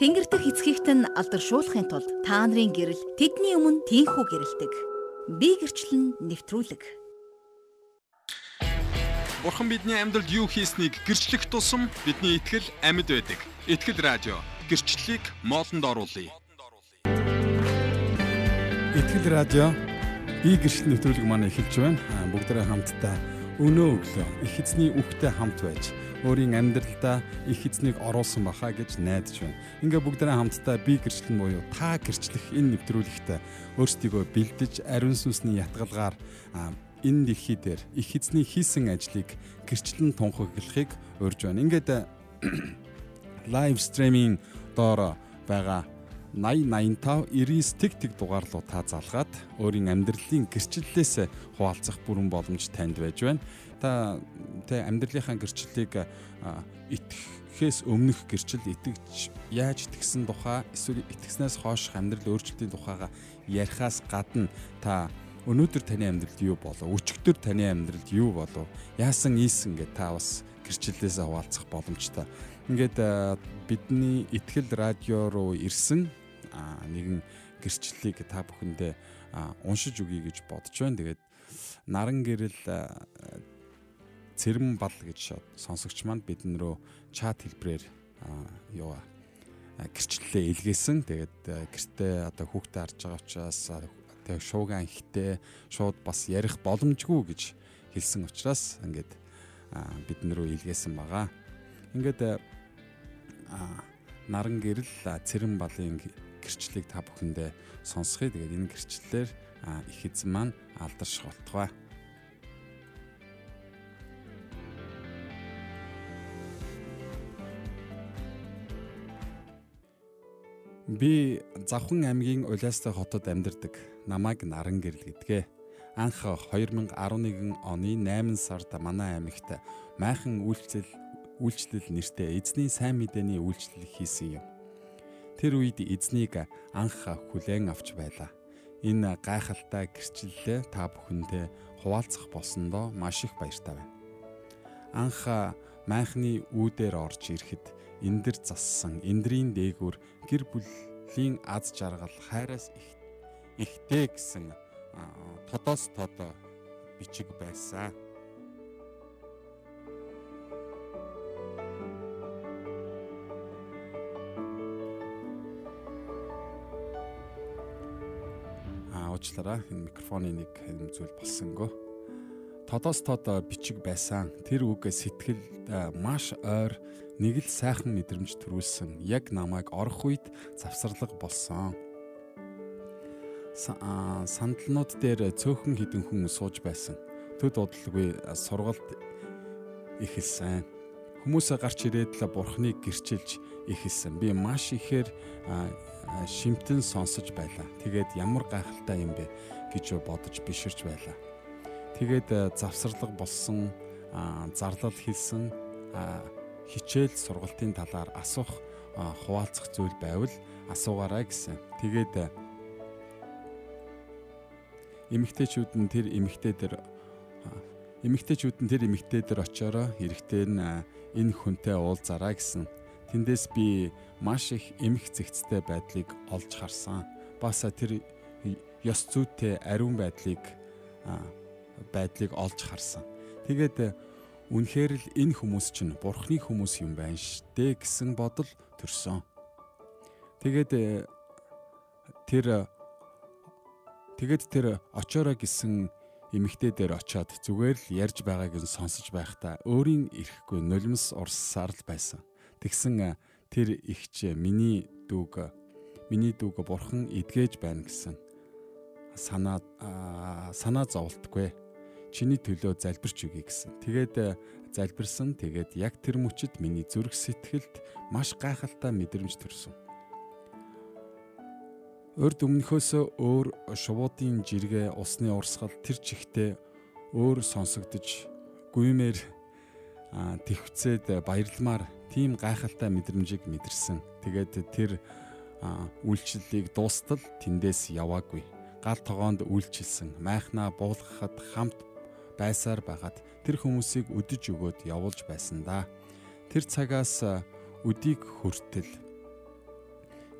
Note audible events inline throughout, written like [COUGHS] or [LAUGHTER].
Тэнгэр дэх эцгийгт нь алдаршуулахын тулд та нарын гэрэл тэдний өмнө тийхүү гэрэлдэг. Би гэрчлэн нэвтрүүлэг. Бурхан бидний амьдралд юу хийснийг гэрчлэх тусам бидний итгэл амьд байдаг. Итгэл радио гэрчлэлийг моолнд оруулъя. Итгэл радио би гэрчлэл нэвтрүүлэг маань эхэлж байна. Бүгдээрээ хамтдаа өнөө өглөө их эзний үхтэй хамт байж өөрийн амьдралдаа их эзнийг оруулсан баха гэж найдаж байна. Ингээ бүгдээрээ хамтдаа би гэрчлэн буюу та гэрчлэх энэ нэвтрүүлэгтээ өөрсдийгөө бэлдэж ариун сүнсний ятгалгаар энэ дэлхий дээр их эзний хийсэн ажлыг гэрчлэн тунхаглахыг урьж байна. Ингээд лайв стриминг доор байгаа 80 85 99 тэг тэг дугаарлуу та залгаад өөрийн амьдралын гэрчлэлээс хуваалцах бүрэн боломж танд байж байна. Та тэ амьдралынхаа гэрчлэлийг итгэхээс өмнөх гэрчил итгэж яаж итгэсэн тухай эсвэл итгэснээс хойш амьдрал өөрчлөлтийн тухайга ярихаас гадна та өнөөдөр таны амьдралд юу болов? Өчигдөр таны амьдралд юу болов? Яасан ийсэн гэ та бас гэрчлэлээс хаваалцах боломжтой. Ингээд бидний ихтгэл радио руу ирсэн нэгэн гэрчлэлийг та бүхэндээ уншиж өгье гэж бодож байна. Тэгээд наран гэрэл цэрэм бал гэж сонсогч манд бидэн рүү чат хэлбрээр юу гэрчлэлээ илгээсэн. Тэгээд гэртээ одоо хүүхдээ харж байгаа учраас тэг шууган ихтэй шууд бас ярих боломжгүй гэж хэлсэн учраас ингээд бидэн рүү илгээсэн байгаа. Ингээд наран гэрэл цэрэн балын гэрчлэлийг та бүхэндээ сонсхий. Тэгээд энэ гэрчлэлээр их эзэн маань алдарш болтугай. Би Завхан аймгийн Улаастай хотод амьдардаг. Намайг Наран гэрэл гэдгээ. Анх 2011 оны 8 сард манай аймагт майхан үйлчлэл үйлчлэл нэртэй эзний сайн мэдээний үйлчлэл хийсэн юм. Тэр үед эзнийг анх хүлээн авч байлаа. Энэ гайхалтай гэрчлэлээ та бүхэндээ хуваалцах болсондоо маш их баяртай байна. Анх майхны үүдээр орж ирэхэд эндэр зассан эндрийн дээгүр гэр бүлийн аз жаргал хайраас их ихтэй гэсэн тодоос тодо бичиг байсан. Уучлаарай энэ микрофоны нэг зүйл болсонгүй тодоос тод бичиг байсан. Тэр үг сэтгэлд маш ойр нэг л сайхан мэдрэмж төрүүлсэн. Яг намайг орох үед завсарлаг болсон. Сандалнууд дээр цөөхөн хідэн хүн сууж байсан. Төд удалгүй сургалт эхэлсэн. Хүмүүсээ гарч ирээд л бурхныг гэрчилж эхэлсэн. Би маш ихээр шимтэн сонсож байлаа. Тэгээд ямар гайхалтай юм бэ гэж бодож биширч байлаа. Тэгээд завсарлаг болсон зарлал хийсэн хичээл сургалтын талаар асуух хуваалцах зүйл байвал асуугаарай гэсэн. Тэгээд эмэгтэйчүүд нь тэр эмэгтэй дээр эмэгтэйчүүд нь тэр эмэгтэй дээр очиороо эрэхтэй нь энэ хүнтэй уулзараа гэсэн. Тэндээс би маш их эмх зэгцтэй байдлыг олж харсан. Бас тэр ёс зүйтэй ариун байдлыг байдлыг олж харсан. Тэгээд үнэхээр л энэ хүмүүс чинь бурхны хүмүүс юм байна штэ гэсэн бодол төрсөн. Тэгээд тэр тэгээд тэр очоорой гэсэн эмэгтэй дээр очиод зүгээр л ярьж байгааг нь сонсож байхдаа өөрийн ирэхгүй нулимс урссаар л байсан. Тэгсэн тэр ихч миний дүүг миний дүүг бурхан эдгэж байна гэсэн санаа санаа зовлтгүй чиний төлөө залбирч өгье гэсэн. Тэгээд залбирсан. Тэгээд яг тэр мөчид миний зүрх сэтгэлд маш гайхалтай мэдрэмж төрсөн. Урд өмнөхөөс өөр шувуудын жиргээ усны урсгал тэр чихтэй өөр сонсогдож гүймээр твцээд баярламаар тийм гайхалтай мэдрэмжийг мэдэрсэн. Тэгээд тэр үйлчлэлийг дуустал тэндээс яваагүй. Гал тогоонд үйлчилсэн. Майхнаа буулгахад хамт байсаар байгаад тэр хүмүүсийг өдөж өгөөд явуулж байсан да. Тэр цагаас өдийг хүртэл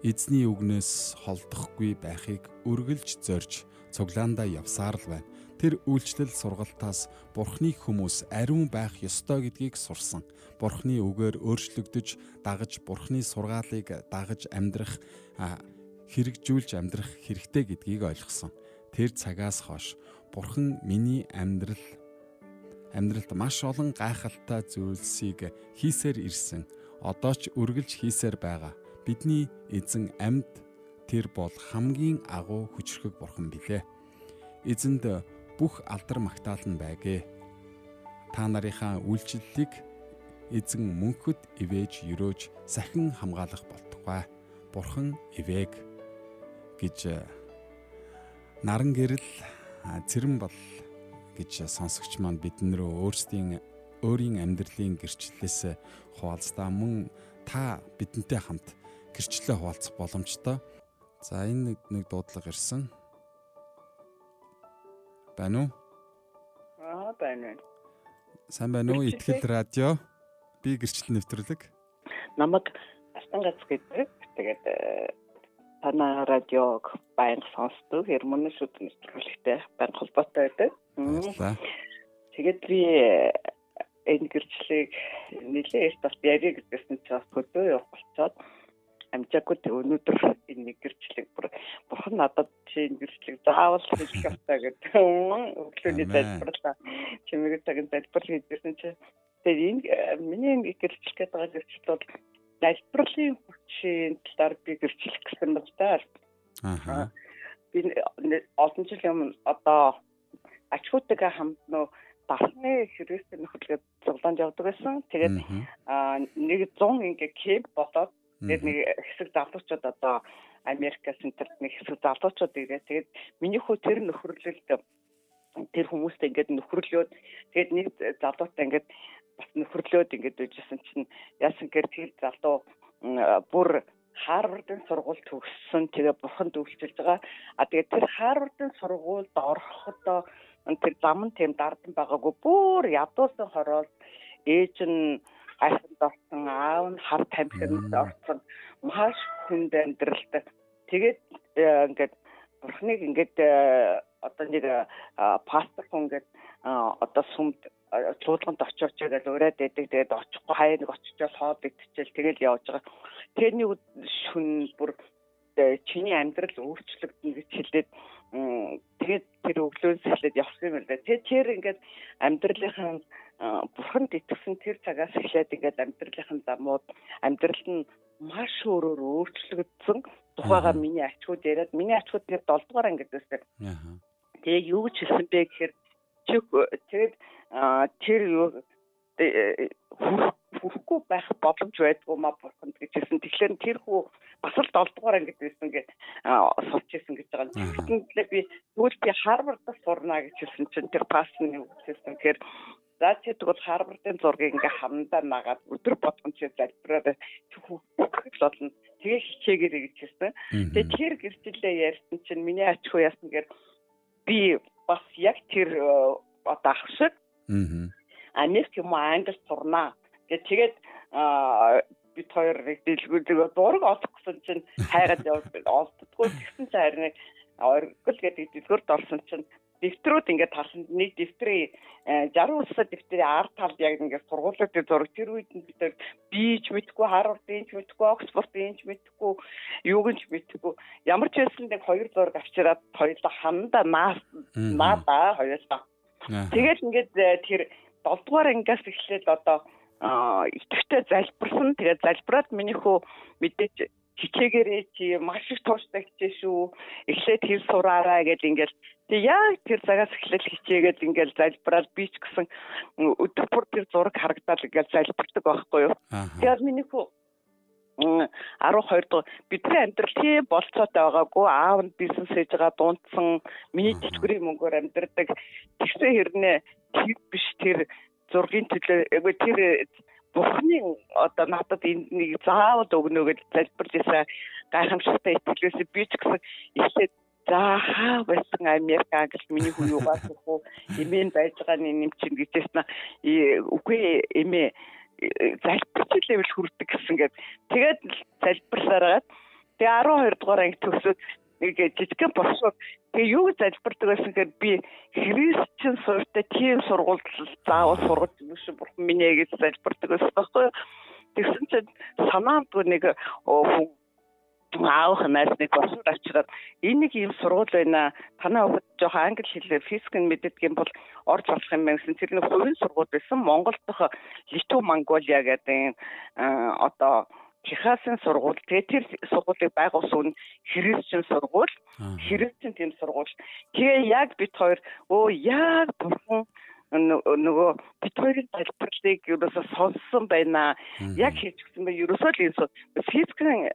эзний үгнээс холдохгүй байхыг үргэлж зорж цуглаандаа явсаар л байна. Тэр үйлчлэл сургалтаас Бурхны хүмүүс ариун байх ёстой гэдгийг сурсан. Бурхны үгээр өөрчлөгдөж, дагаж Бурхны сургаалыг дагаж амьдрах хэрэгжүүлж амьдрах хэрэгтэй гэдгийг ойлгосон. Тэр цагаас хойш Бурхан миний амьдрал амьдралд маш олон гайхалтай зүйлсийг хийсээр ирсэн. Одоо ч үргэлж хийсээр байгаа. Бидний эзэн амьд тэр бол хамгийн агуу хүчрхэг бурхан билээ. Эзэнд бүх алдар магтаал нь байгээ. Та нарынхаа үйлчлэлийг эзэн мөнхөд ивэж өрөөж сахин хамгаалах болтугай. Бурхан ивэг гэж э, наран гэрэл цэрэн бол гэж сонсогч маань биднэрөө өөрсдийн өөрийн амьдралын гэрчлэлээс хуваалцдаа мөн та бидэнтэй хамт гэрчлэлээ хуваалцах боломжтой. За энэ нэг дуудлага ирсэн. Байна уу? Аа, байна. Сайн байна уу? Итгэл радио. Би гэрчлэл нэвтрүүлэг. Намаг Астангаз гэдэг. Тэгээд э, танаа радиог баян сонсдог хэрмөн шүд нэвтрүүлэгтэй баян холбоотой байдаг. Тэгээд би э, энэ гэрчлэлийг нэлээд бас яриг гэдгээс нь ч бас хөдөө болцоод амжаагүй өнөөдөр энэ нэг гэрчлэг бүр бурхан надад чи энэ гэрчлэг заавал хийх ёстой гэдэг өглөөний залбирлаа чимээг цагийн залбирал хийжсэн чи тэгээ энэ э, миний энэ гэрчлэг гэдэг байгаа гэрчлэл бол залбирлын хүчийн талаар би гэрчлэх гэсэн байна да. Аа. Би олон жил юм одоо ачхуутайгаа хамт нөө дархны хэрэгсэл нөхөрлөд цуглаанд явдаг байсан. Тэгээд нэг 100 ингээ кемп болоод Тэгээд нэг хэсэг залуучууд одоо Америкас энтерт нэг хэсэг залуучууд ирээ. Тэгээд миний хүү тэр нөхөрлөлд тэр хүмүүст ингээд нөхөрлөөд тэгээд нэг залуутай ингээд бас нөхөрлөөд ингээд үжсэн чинь яасан гэр тэр залуу бүр Харвардын сургууль төгссөн. Тэгээ бурханд үйлчилж байгаа. А тэгээ тэр Харвардын сургуульд орохдоо тэр зам нь тийм дардан байгаагүй бүр ядуусан хороол ээж нь айханд орсон аав нь хар тамхинд орсон. Маш хүнд амьдралтай. Тэгээд э, ингээд бурхныг ингээд э, одоо нэг э, пастор хүн ингээд одоо сүмд чуулганд очиж байгаа л ураад байдаг. Тэгээд очихгүй хаяа нэг очичоод хоод идчихэл тэгэл явж байгаа. Тэрний шүн бүр чиний амьдрал өөрчлөгдөн гэж хэлээд тэгээд тэр өглөөс эхлээд явсан юм байна. Тэгээд тэр ингээд амьдралынхаа бурханд итгэсэн тэр цагаас эхлээд ингээд амьдралынхаа замууд амьдрал нь маш өөрөөр өөрчлөгдсөн. Тухайга миний ачууд яриад миний ачууд тэр 7 дугаар ангид байсан. Тэгээ юу гэж хэлсэн бэ гэхээр тэгээд тэр юу хүрэхгүй байх боломж байдгүй маа бурханд гэж хэлсэн. Тэгэхээр тэр хүү бас л 7 дугаар ангид байсан гэж сурч ирсэн гэж байгаа. Тэгэхдээ би тэгвэл би Харвардд сурна гэж хэлсэн чинь тэр пасны юу хэлсэн. Тэгэхээр За чи тэгвэл Харвардын зургийг ингээ хамдаа нагаад өдөр болгон чи залбираад хүүхдүүд болно. Тэгээ хичээгээрэй гэж хэлсэн. Тэгээ тэр гэрчлэлээ ярьсан чинь миний ачхуу яасан гэхээр би бас яг тэр одоо ах шиг Америк юм англи сурнаа. Тэгээ тэгээд бид хоёр нэг дэлгүүр зураг олох гэсэн чинь хайгаад олддггүй гэсэн чинь харин оргил гэдэг дэлгүүрд орсон чинь дэвтрүүд ингээд талсан нэг дэвтрийн 60 улсад дэвтрийн ард талд яг ингээд сургуулиудын зураг. Тэр үед нь бид бийж мэдгүй Харвардын ч мэдгүй Оксфордын ч мэдгүй юуг нь ч мэдгүй ямар ч байсан нэг хоёр зураг авчираад хоёулаа хамдаа наа наада хоёулаа. Тэгээд ингээд э, тэр 7 дугаар ангиас эхлээд одоо идэвхтэй залбирсан. Тэгээд залбираад миний хөө мэдээж хичээгээрээ чи маш их тууштай хичээ шүү. Эхлээд хэл сураарай гэж ингээл тэг яг тэр цагаас эхлээд хичээгээд ингээл залбираад би ч гэсэн өдөр бүр тэр зураг харагдаад ингээл залбирдаг байхгүй юу. Тэгээд миний хөө 12 дугаар бидний амьдрал тийм болцоотой байгаагүй. Аав нь бизнес хийж байгаа дундсан миний тэтгэврийн мөнгөөр амьдрдаг тэгсэн хэрнээ тэр биш тэр зургийн төлөө эгүй тэр Бурхны одоо надад энэ нэг заавал өгнө гэж залбирч ирсэн гайхамшигтай итгэлээс би ч гэсэн эхлээд за хаа байсан Америк англи миний хүү юугаас уу эмээ байж байгаа юм чинь гэжсэн үгүй эмээ залбирч левел хүрдэг гэсэн гээд тэгээд залбирлаараад Тэгээ 12 дугаар анги төгсөөд нэг жижигхэн босгоод тэгээ юу залбирдаг байсан гэхээр би христчин суурьтай тийм сургуульд заавал сургаж шиг бурхан минь гэж залбирдаг байсан байхгүй. Тэгсэн чинь санаандгүй нэг хүн аавах найз нэг босод авчираад энэ нэг юм сургууль байна. Танай хүүхэд жоохон англи хэлээр физик нь мэддэг юм бол орж болох юм байна гэсэн. Тэр нэг хувийн сургууль байсан. Монгол дахь Литу Монголиа гэдэг одоо Техасын сургууль. Тэгээ тэр сургуулийг байгуулсан нь христчин сургууль. Христчин тийм сургууль. Тэгээ яг бид хоёр өө яг бурхан нөгөө бид хоёрын залбирлыг ерөөсө сонссон байна. Яг хийж гисэн бай ерөөсөө л энэ физикийн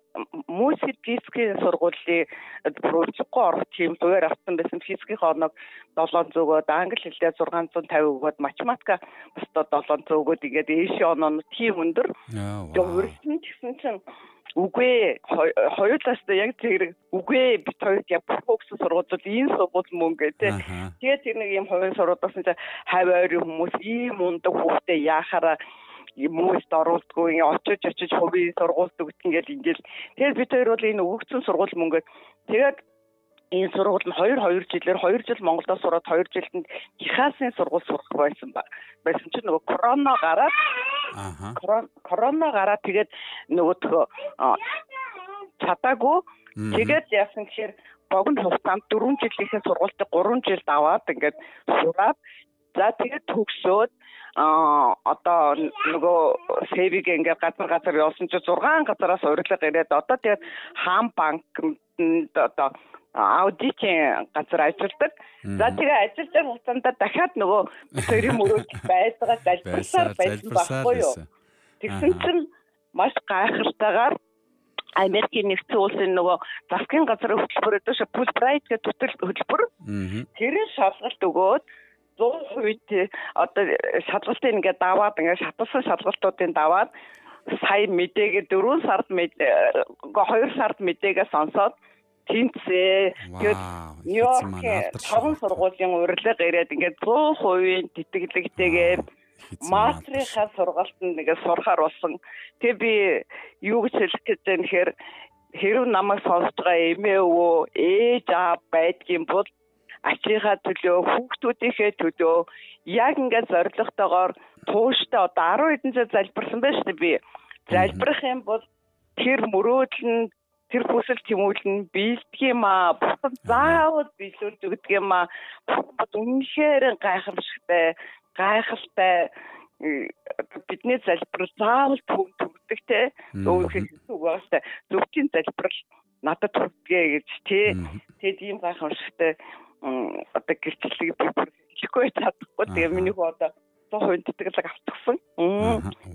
мөсөд физикийн сургуулийн прожектгүй орох тийм зүгээр авсан байсан физикийн оног 700 өгөөд англи хэлээр 650 өгөөд математика бостоо 700 өгөөд ингээд ээшээ оноо тийм өндөр. Тэгээ үргэлжлэн гэсэн чинь Үгүй хоёулаас та яг тэр үгүй бит хоёрт яг фокус сургууль ийм сургууль мөн гэдэг. Тэгээд тэр нэг ийм хувийн сургуулиас нь хав ойрын хүмүүс ийм ундаг хүүхдээ яахаараа хүмүүст оруулдгүй очиж очиж хувийн сургуульд өгт ингээл ингээл. Тэгээд бид хоёр бол энэ өгөгдсөн сургууль мөнгөд тэгээд энэ сургууль нь 2 2 жилээр 2 жил Монголдо сураад 2 жилд Техасын сургууль сурах байсан ба байсан чинь нөгөө корона гараад Корона гараад тэгээд нөгөөдхөө чадаагүй. Тэгээд яасан гэхээр богино хугацаанд 4 жилийнхээ сургуультыг 3 жилд аваад ингээд сураад за тэгээд төгсөөд одоо нөгөө сэвиг ингээд газар газар явуулсан чи 6 газараас урилга ирээд одоо тэгээд хаан банкнд одоо аудитын газар ажилладаг. За тэгээ ажиллаж хугацаанд дахиад нөгөө төрийн [LAUGHS] мөрөөд байцгаа залбирсаар байсан байхгүй юу? Тэгсэн чинь маш гайхалтайгаар Америкийн нэгдсэн улсын нөгөө засгийн газрын хөтөлбөр өдөөш Fulbright гэдэг хөтөлбөр. Тэрийн шалгалт өгөөд 100% одоо шалгалтыг ингээд даваад ингээд шаталсан шалгалтуудыг даваад сая мэдээгээ 4 сард мэдээ 2 сард мэдээгээ сонсоод тэнцээ. Тэгээд Нью-Йоркийн таван сургуулийн урилга ирээд ингээд 100% тэтгэлэгтэйгээр мастрийнхаа сургалтанд нэгэ сурахаар болсон. Тэгээ би юу гэж хэлэх гэж байна гэхээр хэрв намайг сонсож байгаа эмээ өвөө ээж аав байдгийн бол ачийнхаа төлөө хүүхдүүдийнхээ төлөө яг ингээд зоригтойгоор тууштай одоо 10 хэдэн жил залбирсан байж тээ би залбирах юм бол тэр мөрөөдөл нь тэр хүсэл тэмүүлэн биелдэг юм аа. Бурхан заавал биелүүлж өгдөг юм аа. Бурхан үнэхээр гайхамшигтай, гайхалтай бидний залбирал заавал төв төгдөг те. Өөрөөр хэлбэл зөвхөн залбирал надад төгдгээ гэж тий. Тэгэд ийм гайхамшигтай одоо гэрчлэлийг би хэлэхгүй чадахгүй. Тэгээ миний хөө одоо 100% тэтгэлэг автгсан.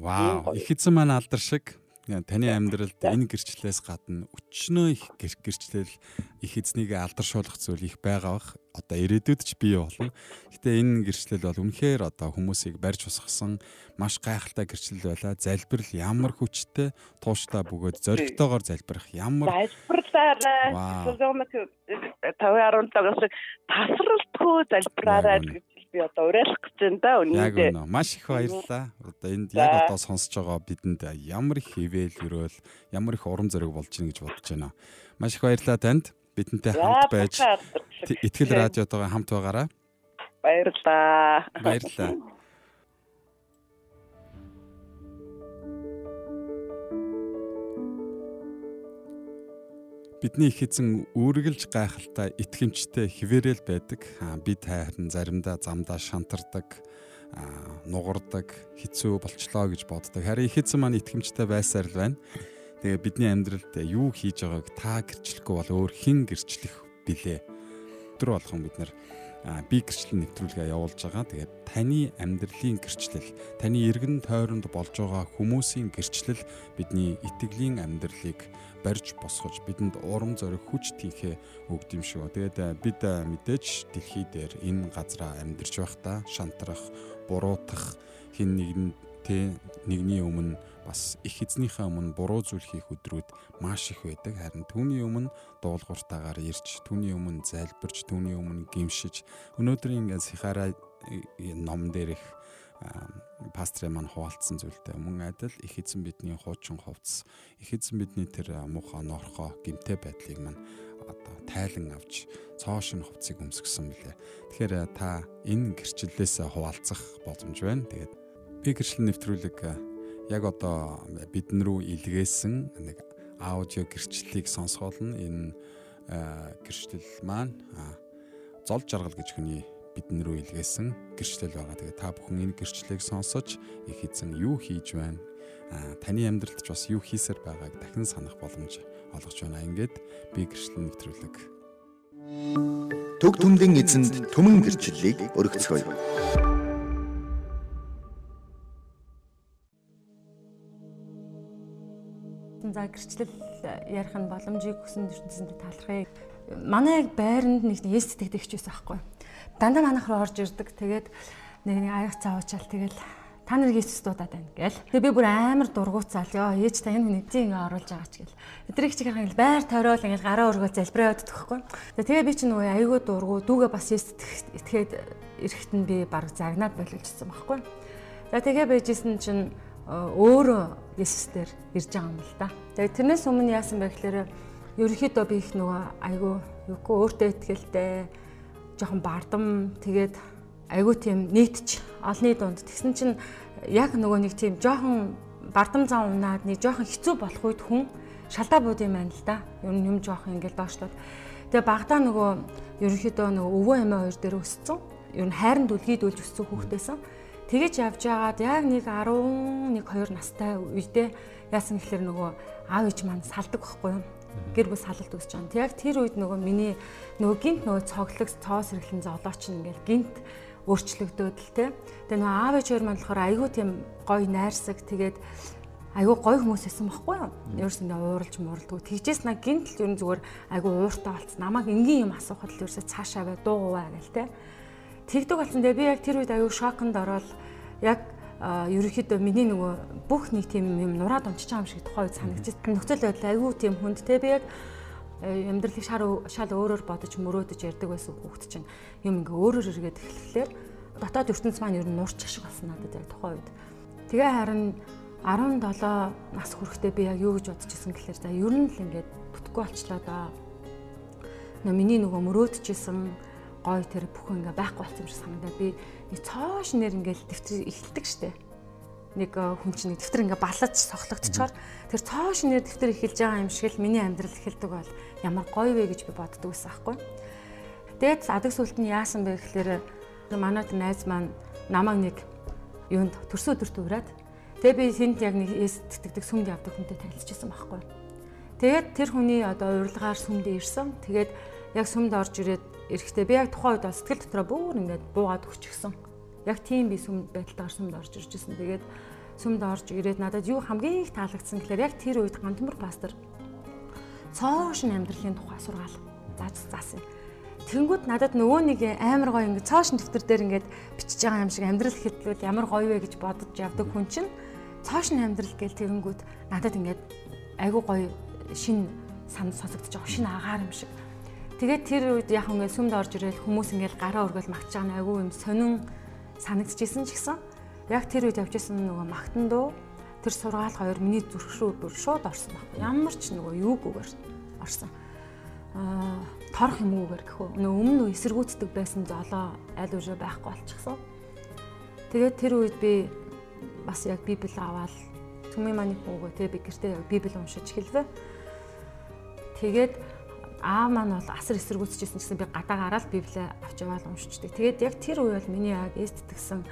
Вау. Их эзэн маань алдар шиг таны амьдралд энэ гэрчлэлээс гадна өчнөө их гэрчлэл их эзнийг алдаршуулах зүйл их байгаа бах. Одоо ирээдүйд ч бий болно. Гэтэ энэ гэрчлэл бол үнэхээр одоо хүмүүсийг барьж усгасан маш гайхалтай гэрчлэл байлаа. Залбирал ямар хүчтэй, тууштай бөгөөд зоригтойгоор залбирах ямар залбирлаарай. 5.17-оос тасралтгүй залбираарай гэж би одоо уриалах гэж байна да үнэндээ. Яг үнэ. Маш их баярлалаа. Одоо энд яг одоо сонсож байгаа бидэнд ямар их хэвэл өрөөл ямар их урам зориг болж байна гэж бодож байна. Маш их баярлалаа танд. Бидэнтэй хамт байж Итгэл радиотойгоо хамт байгаараа. Баярлалаа. Баярлалаа. Бидний их эзэн үргэлж гайхалтай итгэмжтэй хിവэрэл байдаг. Бид харин заримдаа замдаа шантардаг, нугардаг, хэцүү болчлоо гэж боддог. Харин их эзэн маань итгэмжтэй байсаар л байна. Тэгээ бидний амьдралд юу хийж байгааг та гэрчлэхгүй бол өөр хэн гэрчлэх билээ. Өдөр болгон бид нар би гэрчлэл нэвтрүүлгээ явуулж байгаа. Тэгээд таны амьдралын гэрчлэл, таны эргэн тойронд болж байгаа хүмүүсийн гэрчлэл бидний итгэлийн амьдралыг барьж босгож бидэнд урам зориг хүч тийхээ өгд юм шүү. Тэгээд бид мэдээж дэлхий дээр энэ газараа амьдарч байхдаа шантрах, буруутах хин нэгэн тэ нэгний өмнө бас их эзнийхээ өмнө буруу зүйл хийх өдрүүд маш их байдаг. Харин түүний өмнө дуулууртаагаар ирж, түүний өмнө залбирч, түүний өмнө гимшиж, өнөөдрийн ингээд сихараа ном дээрх пастрын маань хуваалцсан зүйлтэй мөн адил их эзэн бидний хуучин хувцс их эзэн бидний тэр муухай норхоо гимтэй байдлыг маань одоо тайлан авч цоошин хувцсыг өмсгсөн мөлий. Тэгэхээр та энэ гэрчлэлээс хуваалцах боломж байна. Тэгээд би гэрчлэл нэвтрүүлэг яг одоо бидэн рүү илгээсэн нэг аудио гэрчлэлийг сонсгоол нь энэ гэрчлэл маань зол жаргал гэж хүний бидэн рүү илгээсэн гэрчлэл байгаа. Тэгээ та бүхэн энэ гэрчлэлийг сонсож их эзэн юу хийж байна? А таны амьдралд ч бас юу хийсээр байгааг дахин санах боломж олгож байна. Ингээд би гэрчлэл нэвтрүүлэг. Төг төмлийн эзэнд төмөн гэрчлэлийг өргөцгөөе. За гэрчлэл ярих нь боломжийг хүсэн ертөнцөнд талархъя. Манай байранд нэг эс тэтгэдэгч байсан байхгүй дандаа манайх руу орж ирдэг. Тэгээд нэг нэг аяг цаавчаал тэгэл та нар Иесус дуудаад байна гээл. Тэгээ би бүр амар дургуцаал ёо ээж та энэ хүнийг тийм ингээ оруулж байгаа ч гээл. Эдрийг чи харахад байр тойрол ингээ гараа өргөө залбираа яваад төгөхгүй. Тэгээ би чи нөгөө аягүй дургу дүүгээ бас Иесус итгээд эрэхт нь би баг загнаад болчихсон байхгүй. За тэгээ байжсэн чинь өөрөө Иесус дээр ирж байгаа юм л да. Тэгээ тэрнээс өмнө яасан бэ гэхээр ерөнхийдөө би их нөгөө айгүй юугүй өөртөө ихтгэлтэй жоохон бардам тэгээд айгүй тийм нийтч олны дунд тэгсэн чинь яг нөгөө нэг тийм жоохон бардам зам унаад нэг жоохон хэцүү болох үед хүн шалдаа бууд юм байна л да. Ер нь юм жоохон ингээл доошлоод. Тэгээ багтаа нөгөө ерөнхийдөө нөгөө өвөө эмээ хоёр дээр өссөн. Ер нь хайранд үлгийдүүлж өссөн хүүхдээсэн. Тэгэж явж байгаад яг нэг 11 2 настай үедээ яасан гэхэлэр нөгөө аав ээж маань салдаг байхгүй юу? Гэр бүл салалт үүсэж байгаа. Яг тэр үед нөгөө миний нөгөө гинт нөгөө цоглог цоос хэрэглэн золооч ингээл гинт өөрчлөгдөөд л те. Тэгээ нөгөө аав ээжээр маань болохоор айгүй тийм гоё найрсаг тэгээд айгүй гоё хүмүүс байсан байхгүй юу? Ерөөсөндөө ууралж мууралдгүй. Тэгжээс на гинт л ер нь зүгээр айгүй ууртаа болцсон. Намайг энгийн юм асуухад л ерөөсөө цаашаа бай дуугуваа гэл те. Тэгдэг болсон. Тэгээ би яг тэр үед айгүй шоконд ороод яг ерөнхийдөө миний нөгөө бүх нэг тийм юм нураад унчиж байгаа юм шиг тухай санагдчих. Нөхцөл байдал айгүй тийм хүнд те би яг э, амьдралыг шар шал өөрөөр бодож мөрөөдөж ярьдаг байсан хүүхд чинь юм ингээ өөрөөр эргээд эхлэхлээр дотоод ертөнц маань ер нь нурч ашиг болсон надад яг тухай үед. Тэгээ харин 17 нас хүрэхдээ би яг юу гэж бодож исэн гэхээр за ер нь л ингээд бүтггүй болчлоо да. Нөө миний нөгөө мөрөөдчихсэн гой тэр бүхэн ингээ байхгүй болсон юм шиг санагдаад би нэг цоош нэр ингээл дэвтэр эхэлдэг штэ. Нэг э, хүн чинь дэвтэр ингээ балаж сохлогдчихоор тэр цоош нэр дэвтэр эхэлж байгаа юм шиг л миний амьдрал эхэлдэг бол ямар гоё вэ гэж би боддог байсан аахгүй. Тэгээд адаг сүлт нь яасан бэ гэхээр манай найз маань намайг нэг юунд төрсөн өдөрт ураад тэгээ би тэнд яг нэг эс тэтгдэг сүмд явдаг хүнтэй танилцчихсан байхгүй. Тэгээд тэр хүний одоо урилгаар сүмд ирсэн. Тэгээд яг сүмд орж ирээд эрэхтэй би яг тухайн үед бол сэтгэл дотроо бүр ингээд буугаад өчгсөн. Яг тийм би сүмд байдалтаар сүмд орж ирж байсан. Тэгээд сүмд орж ирээд надад юу хамгийн их таалагдсан гэхээр яг тэр үед гантмөр пастор цоошин амьдралын тухай сургаал зааж заасан. Тэнгүүд надад нөгөө нэг амар гоё ингээд цоошин дэвтэр дээр ингээд бичиж байгаа юм шиг амьдрал хэтлүүд ямар гоё вэ гэж бодож явдаг хүн чинь цоошин амьдрал гээл тэгэнгүүт надад ингээд айгуу гоё шин сан сонсогдож байгаа шин агаар юм шиг Тэгээд тэр үед яг ингээд сүмд орж ирэл хүмүүс ингээд гараа өргөл магтж байгаа нь айгүй юм сонин санагдчихсэн ч гэсэн яг тэр үед явжсэн нөгөө магтан дуу тэр сургаал хоёр миний зүрх рүү бүр шууд орсон баг. Ямар ч нөгөө юугүйгээр орсон. Аа торох юмгүйгээр гэхүү. Нөгөө өмнө нь эсэргүүцдэг байсан золоо аль үшээ байхгүй болчихсон. Тэгээд тэр үед би бас яг библ аваад түмэн маний хүүгөө тэгээ би гэртээ библ уншиж эхэлвэ. Тэгээд аав маань бол асар эсэргүүцчихсэн гэсэн би гадаа гараад библээ авч яваад уншичдаг. Тэгээд яг тэр үе бол миний яг эстэтгсэн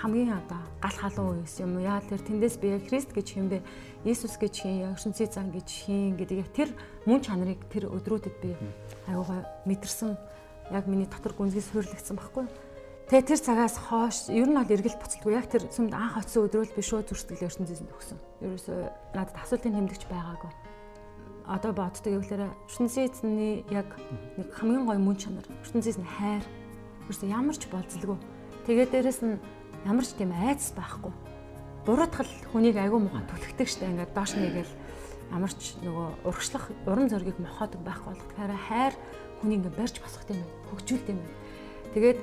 хамгийн одоо гал халуун үеэс юм уу яа тэр тэндээс би яг Христ гэж юм бэ Иесус гэж хин ертөнцийн зан гэж хин гэдэг яг тэр мөн чанарыг тэр өдрүүдэд би аюугаа мэдэрсэн яг миний дотор гүнзгий суйрлагдсан байхгүй. Тэгээ тэр цагаас хойш ер нь бол эргэлт буцалгүй яг тэр сүмд анх очисон өдрөөл би шууд зүрстгэл ертөнцийн өгсөн. Ерөөсөө надад асуултын тэмдэгч байгаагүй одоо боддог гэвэл ертөнцийн эзний яг нэг хамгийн гоё мөн чанар. Ертөнцийн эзний хайр. Ерөөсө ямар ч болцлгүй. Тэгээд дээрэс нь ямар ч тийм айц байхгүй. Буруутгал хүнийг айгүй муухай түлхдэг штэ. Ингээд доош нэгээл ямар ч нөгөө урагшлах уран зориг мохоодог байхгүй болох тэгэхээр хайр хүнийг ингээд барьж босгох юм хөгжүүлдэг юм тэгээд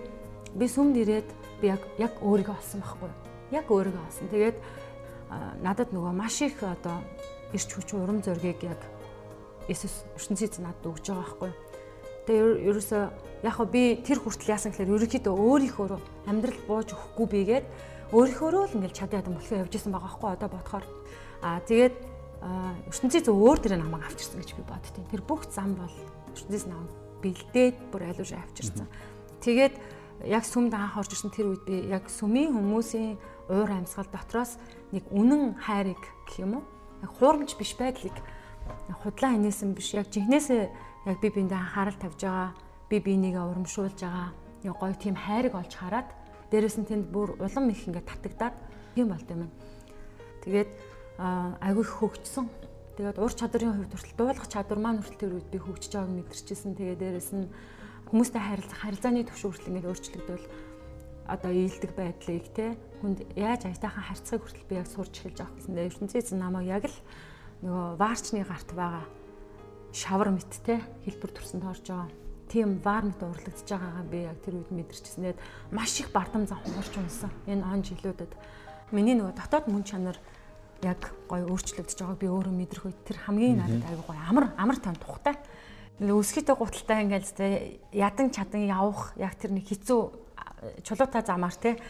би сүмд ирээд би яг яг өөрийгөө олсон байхгүй Яг өөрийгөө олсон. Тэгээд надад нөгөө маш их одоо ирч хүч урам зоригийг яг Есүс ертөнцийн надад өгж байгаа байхгүй. Тэгээ ерөөсөө яг хөө би тэр хүртэл яасан гэхээр ерөнхийдөө өөрийнхөө амьдрал бууж өгөхгүй бигээд өөрийнхөө л ингээл чадаад юм болохоо явж исэн байгаа байхгүй одоо бодохоор. Аа тэгээд ертөнцийн зөв өөр тэр намайг авчирсан гэж би боддیں۔ Тэр бүх зам бол ертөнцийн намайг бэлдээд бүр айлууш авчирсан. Тэгээд яг сүмд анх орж ирсэн тэр үед би яг сүмийн хүмүүсийн уур амьсгал дотроос нэг үнэн хайрыг гэх юм уу? Яг хуурамч биш байдлыг худлаа инээсэн биш яг жинхнээсээ яг би биэндээ анхаарал тавьж байгаа би бинийгээ урамшуулж байгаа яг гоё тийм хайрыг олж хараад дээрэс нь тэнд бүр улам их ингээд татагдаад тийм болд юм. Тэгээд агүй хөгжсөн. Тэгээд ур чадрын хувьд хүртэл дуулах чадвар маань хүртэл тэр үед би хөгжиж байгааг мэдэрчээсэн. Тэгээд дээрэс нь хүмүүстэй харилцах харилцааны төвшин хүртэл ингээд өөрчлөгдөл одоо ийдэг байдлыг те хүнд яаж аятайхан харьцахыг хүртэл би яг сурч эхэлж авах гэсэн. ертөнцийн эзэн намайг яг л нөгөө ваарчны гарт байгаа шавар мэт те хэлбэр төрсөнд орж байгаа. Тийм ваар мэт урлагдж байгаагаа би яг тэр үед мэдэрчсэн. Тэгээд маш их бардам зам хуурч унсан. Энэ он жилүүдэд миний нөгөө дотоод мөн чанар яг гоё өөрчлөгдөж байгааг би өөрөө мэдрэх үед тэр хамгийн надад аягүй гоё амар амар тань тухтай өсгийтэй гуталтай ингээл ядан чадан явах яг тэр нэг хэцүү чулуутай замаар те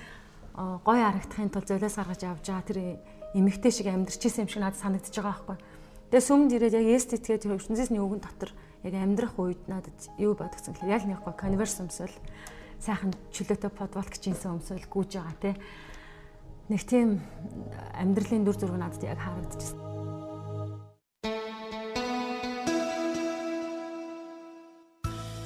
гой харагдахын тулд золиос гаргаж авч байгаа тэр эмэгтэй шиг амьдрчихсэн юм шиг надад санагдаж байгаа байхгүй. Тэгээ сүмд ирээд яг эстетгээд тэр ертөнцийн үгэн дотор яг амьдрах үед надад юу бодгцсан гэхээр яг нэг гой конверс өмсөл сайхан чөлөөтэй подволк джинсэн өмсөл гүйж байгаа те. Нэг тийм амьдралын дүр зураг надад яг харагдчихсан.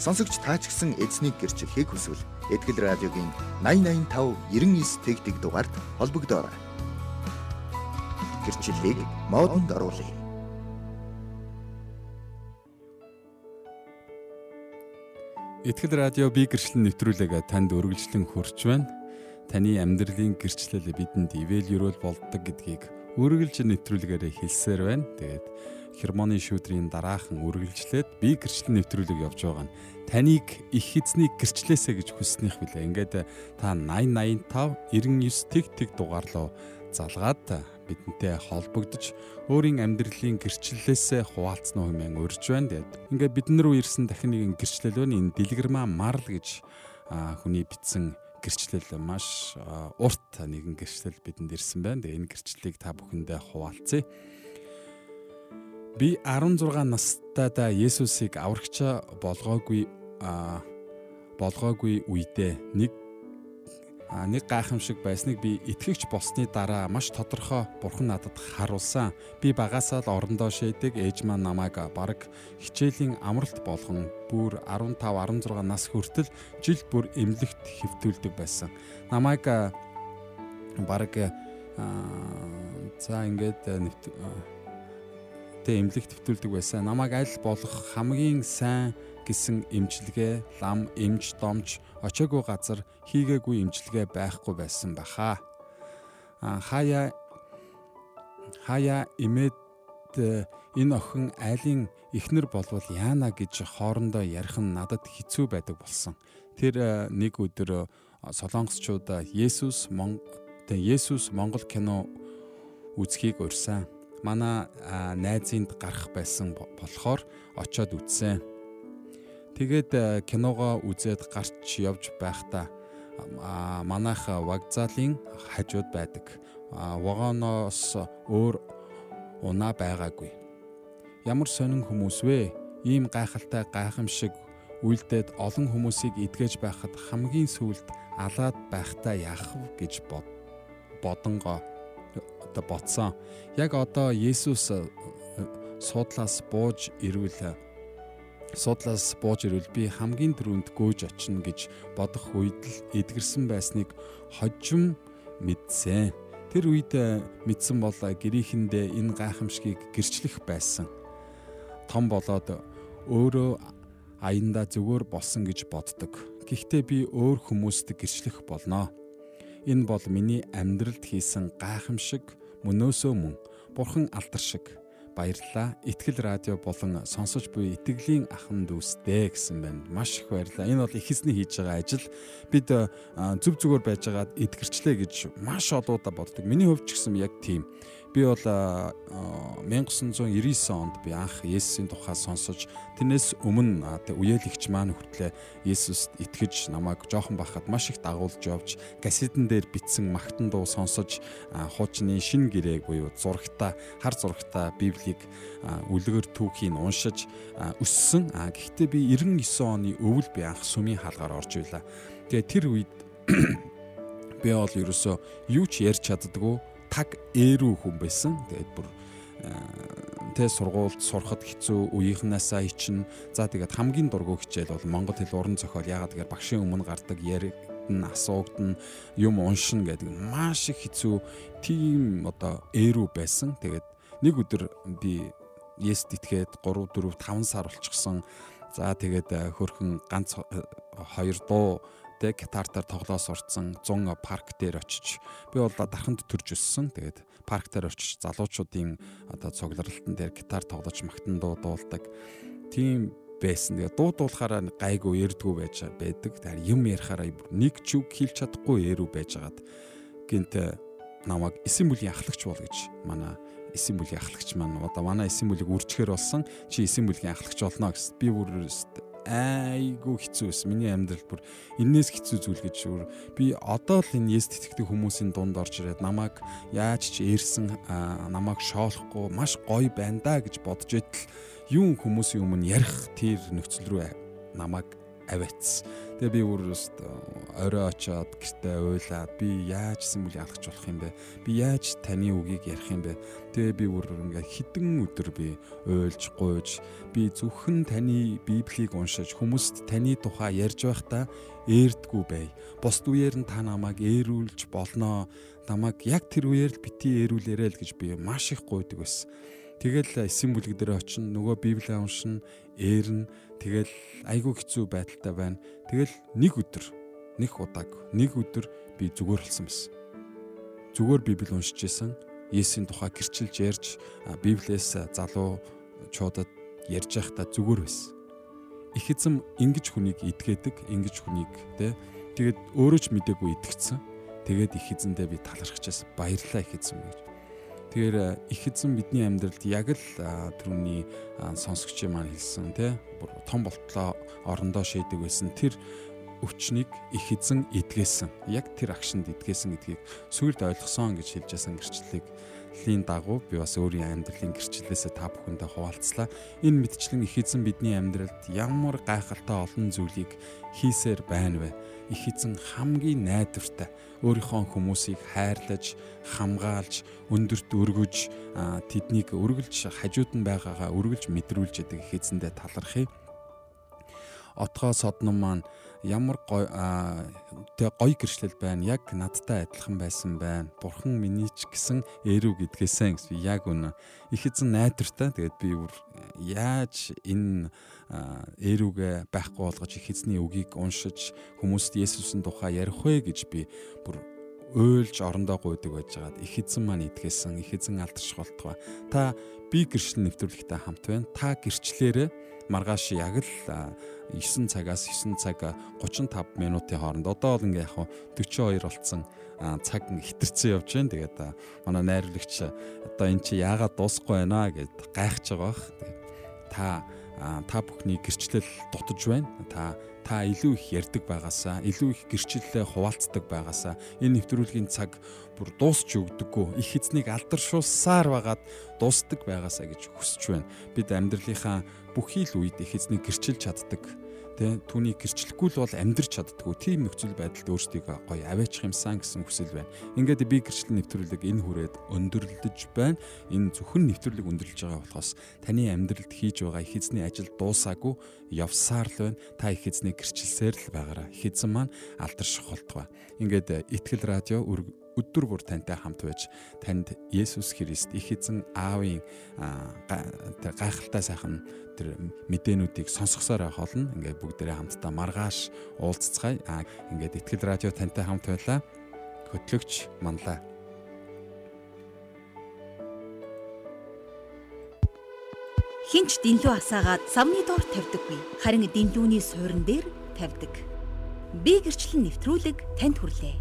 Сонсогч таач гисэн эзнийг гэрчлэхийг хүсвэл Этгэл радиогийн 8085 99 тэгтэг дугаард холбогдоорой. Гэрчлэлийг модонд оруулъя. Итгэл радио би гэрчлэн нэвтрүүлэг танд өргөжлөн хүрч байна. Таны амьдралын гэрчлэл бидэнд ивэл юрол болдог гэдгийг үргэлж нэвтрүүлгээр хэлсээр байна. Тэгээд хермоны шүүдрийн дараахан үргэлжлээд би гэрчлэл нэвтрүүлэг явж байгаа нь таныг их эзнийг гэрчлээсэ гэж хүснийх билээ. Ингээд та 8085 99 тэг тэг дугаар руу залгаад бидэнтэй холбогдож өөрийн амьдралын гэрчлэлээсээ хуваалцсан хэмээн урьж байна. Тэгээд ингээд бидэн рүү ирсэн дахин нэгэн гэрчлэл байна. Энэ дэлгэрмаа марл гэж хүний бичсэн гэрчлэл маш урт нэгэн гэрчлэл бидэнд ирсэн байна. Тэгээ энэ гэрчлэлийг та бүхэндээ хуваалцъя. Би 16 настайдаа Есүсийг аврагч болгоогүй болгоогүй үедээ нэг нэг гайхамшиг байсныг би итгэгч болсны дараа маш тодорхой бурхан надад харуулсан. Би багасаа л орондоо шээдэг ээж маань намайг бараг хичээлийн амралт болгон бүр 15 16 нас хүртэл жил бүр эмнэлэгт хэвтүүлдэг байсан. Намайг бараг за ингээд тэ эмнэлэгт төвтүүлдэг байсан. Намайг аль болох хамгийн сайн гэсэн эмчилгээ, лам, эмч, домч очоогүй газар хийгээгүй эмчилгээ байхгүй байсан баха. Хаяа хаяа имэд энэ охин айлын ихнэр болвол яана гэж хоорондоо ярих нь надад хэцүү байдаг болсон. Тэр нэг өдөр солонгосчууд Есүс Есүс Монгол кино үзхийг урьсан манай найзынд гарах байсан болохоор очоод үзсэн. Тэгээд киногоо үзээд гарч явж байхдаа манайх вокзалын хажууд байдаг. Вагоноос өөр унаа байгаагүй. Ямар сонин хүмүүс вэ? Ийм гайхалтай гайхамшиг үйлдээд олон хүмүүсийг эдгэж байхад хамгийн сүүлд алаад байхдаа яах вэ гэж бодонгоо одоо ботсон. Яг одоо Есүс э, суудлаас бууж ирвэл суудлаас бууж ирвэл би хамгийн түрүүнд гүйж очино гэж бодох үед л эдгэрсэн байсныг хожим мэдсэн. Тэр үед э, мэдсэн бол гэрээхэндээ энэ гайхамшгийг гэрчлэх байсан. Том болоод өөрөө аяндаа зүгээр болсон гэж боддог. Гэхдээ би өөр хүмүүст гэрчлэх болноо. Энэ бол миний амьдралд хийсэн гайхамшиг мөнөөсөө мөн бурхан алдар шиг баярлалаа. Итгэл радио болон сонсож буй итгэлийн ахан дүүстэй гэсэн байна. Маш их баярлалаа. Энэ бол их эзний хийж байгаа ажил. Бид зүв зүгээр байжгаад эдгэрчлээ гэж маш олоодаа боддог. Миний хувьд ч гэсэн яг тийм. Би бол 1999 онд би анх Есүсийн тухай сонсож тэрнээс өмнө үеэлэгч маань хүртлээ Есүст итгэж намайг жоохон бахад маш их дагуулж явж касетэн дээр бичсэн магтан дуу сонсож хуучны шин гэрээг буюу зурагта хар зурагта Библийг үлгэр түүхийг уншиж өссөн. Гэхдээ би 99 оны өвөл би анх сүмийн хаалгаар орж ийлаа. Тэгээ тэр үед [COUGHS] би бол ерөөсөө юу ч ярьж чаддгүй таг ээрүү хүн байсан. Тэгээд бүр тэ сургуульд сурахад хэцүү үеийнхнаасаа ичин за тэгээд хамгийн дургу хичээл бол монгол хэл уран зохиол ягаад гэхээр багшийн өмнө гардаг яригдэн асуугдэн юм уншин гэдэг маш их хэцүү тийм одоо ээрүү байсан. Тэгээд нэг өдөр би Ест итгээд 3 4 5 сар болчихсон. За тэгээд хөрхөн ганц хоёр дуу те гитартаар тоглоо сурцсан 100 парк дээр очиж би бол дарханд төрж өссөн. Тэгээд парк дээр очиж залуучуудын одоо цугларалтан дээр гитар тоглож магтан дуу дуулдаг. Тийм байсан. Тэгээ дуудуулахаараа гайгүй ярдгүү байж байдаг. Тэгэхээр юм ярихаараа нэг ч үг хэлж чадахгүй эрүү байжгаад гинт намайг эсийн бүлийн ахлагч бол гэж манай эсийн бүлийн ахлагч маань одоо манай эсийн бүлийг үржихээр болсон чи эсийн бүлийн ахлагч болно гэсэн. Би бүр айгүй хэцүү байсан. Миний амьдрал бүр энээс хэцүү зүйл гэж өөр би одоо л энэ Есүс итгэдэг хүмүүсийн дунд орж ирээд намайг яаж ч eerсэн намайг шоолохгүй маш гоё байна да гэж бодож байтал юун хүмүүсийн өмнө ярих тэр нөхцөл рүү намайг авац. Тэгээ би бүр орой очоод гэртээ уйлаад би яаж символ ялгах болох юм бэ? Би яаж таны үгийг ярих юм бэ? Тэгээ би бүр ингээ хідэн өдөр би уйлж гуйж би зөвхөн таны библийг уншиж хүмүүст таны тухай ярьж байхдаа ээрдгүү бай. Бусд үеэр нь та намайг ээрүүлж болноо. Намайг яг тэр үеэр л бити ээрүүлээрэй л гэж би маш их гуйдаг байсан. Тэгэл эсийн бүлэг дээр очино нөгөө библийг уншина, eerнэ Тэгэл айгүй хэцүү байдалтай байна. Тэгэл нэг өдөр нэг удааг нэг өдөр би зүгээр болсон байсан. Зүгээр Библи уншиж исэн. Есүсийн тухай гэрчилж ярьж Библиэс залуу чуудад ярьж байхдаа зүгээр байсан. Их эзэм ингэж хүнийг идгээдэг, ингэж хүнийг тэ тэгээд өөрөө ч мдээгүй итгэцэн. Тэгээд их эзэндээ би талархаж баярлалаа их эзэм гэж. Тэгэхээр их эзэн бидний амьдралд яг л түрүүний сонсогчийн маань хэлсэн тий том болтлоо орондоо шийдэг байсан тэр өвчнийг их эзэн эдгээсэн. Яг тэр акшнд эдгээсэн гэдгийг сүгэлд ойлгосон гэж хэлж байсан гэрчлэлийг лийн дагуу би бас өөрийн амьдралын гэрчлэлээсээ та бүхэндээ хуваалцлаа. Энэ мэдчлэн их эзэн бидний амьдралд ямар гайхалтай олон зүйлийг хийсээр байна вэ? Их эзэн хамгийн найдвартай өөрийнхөө хүмүүсийг хайрлаж, хамгаалж, өндөрт өргөж, тэднийг өргөлж хажууд нь байгаагаа өргөлж мэдрүүлж яадаг их эзэндээ талархъя. Отгоо содном маань ямар гой тэг гой гэрчлэл байна. Яг надтай адилхан байсан байна. Бурхан миний ч гэсэн эрүү гэдгээсэн гэсэн яг үнэ. Их эзэн найдвартай. Тэгээд би бүр яаж энэ эрүүгээ байхгүй болгож их эзний үгийг уншиж хүмүүст Есүсийн тухай ярих вэ гэж би бүр уйлж орондоо гуйдаг байжгаад их эзэн маань идгээсэн их эзэн алдарч болтгоо та би гэрчлэл нэвтрүүлэгтэй хамт байна та гэрчлэлээрээ маргааш яг л 9 цагаас 9 цаг 35 минутын хооронд одоо бол ингээ яг 42 болцсон цаг хитэрсэн явж байна. Тэгээд манай найруулагч одоо эн чи яагаад дуусахгүй байна гэд гайхаж байгаа бах. Та та бүхний гэрчлэл дутаж байна. Та та илүү их ярьдаг байгаасаа, илүү их гэрчлэлээ хуваалцдаг байгаасаа энэ нэвтрүүлгийн цаг бүр дуусч өгдөггүй. Их эзнийг алдаршуулсаар байгаад дуустдаг байгаасаа гэж хүсэж байна. Бид амьдралынхаа бүхий л үед их эзнийг гэрчилж чаддаг тий түүний гэрчлэхгүй л бол амьдрч чаддгүй тийм нөхцөл байдалд өөрсдийг гоё аваачих юмсан гэсэн хүсэл байна. Ингээд би гэрчлэл нэвтрүүлэг энэ хүрээд өндөрлөж байна. Энэ зөвхөн нэвтрүүлэг өндөрлөж байгаа болохоос таны амьдралд хийж байгаа их эзний ажил дуусаагүй явсаар л байна. Та их эзний гэрчлэлсээр л байгаараа. Их эзэн маань алдарших болтугай. Ингээд итгэл радио өдөр бүр тантай хамт байж танд Есүс Христ их эзэн аавын гайхалтай сайхан тэр мэдээнүүдийг сонсгосоор байх болно. Ингээд бүгдээрээ хамтдаа маргааш уулзцгаая. Аа ингээд Итгэл радио тантай хамт байлаа. Хөтлөгч манлаа. Хинч дэнлүү асаагаад савны доор тавьдаггүй. Харин дэнлүүний суурин дээр тавьдаг. Би гэрчлэн нэвтрүүлэг танд хүрлээ.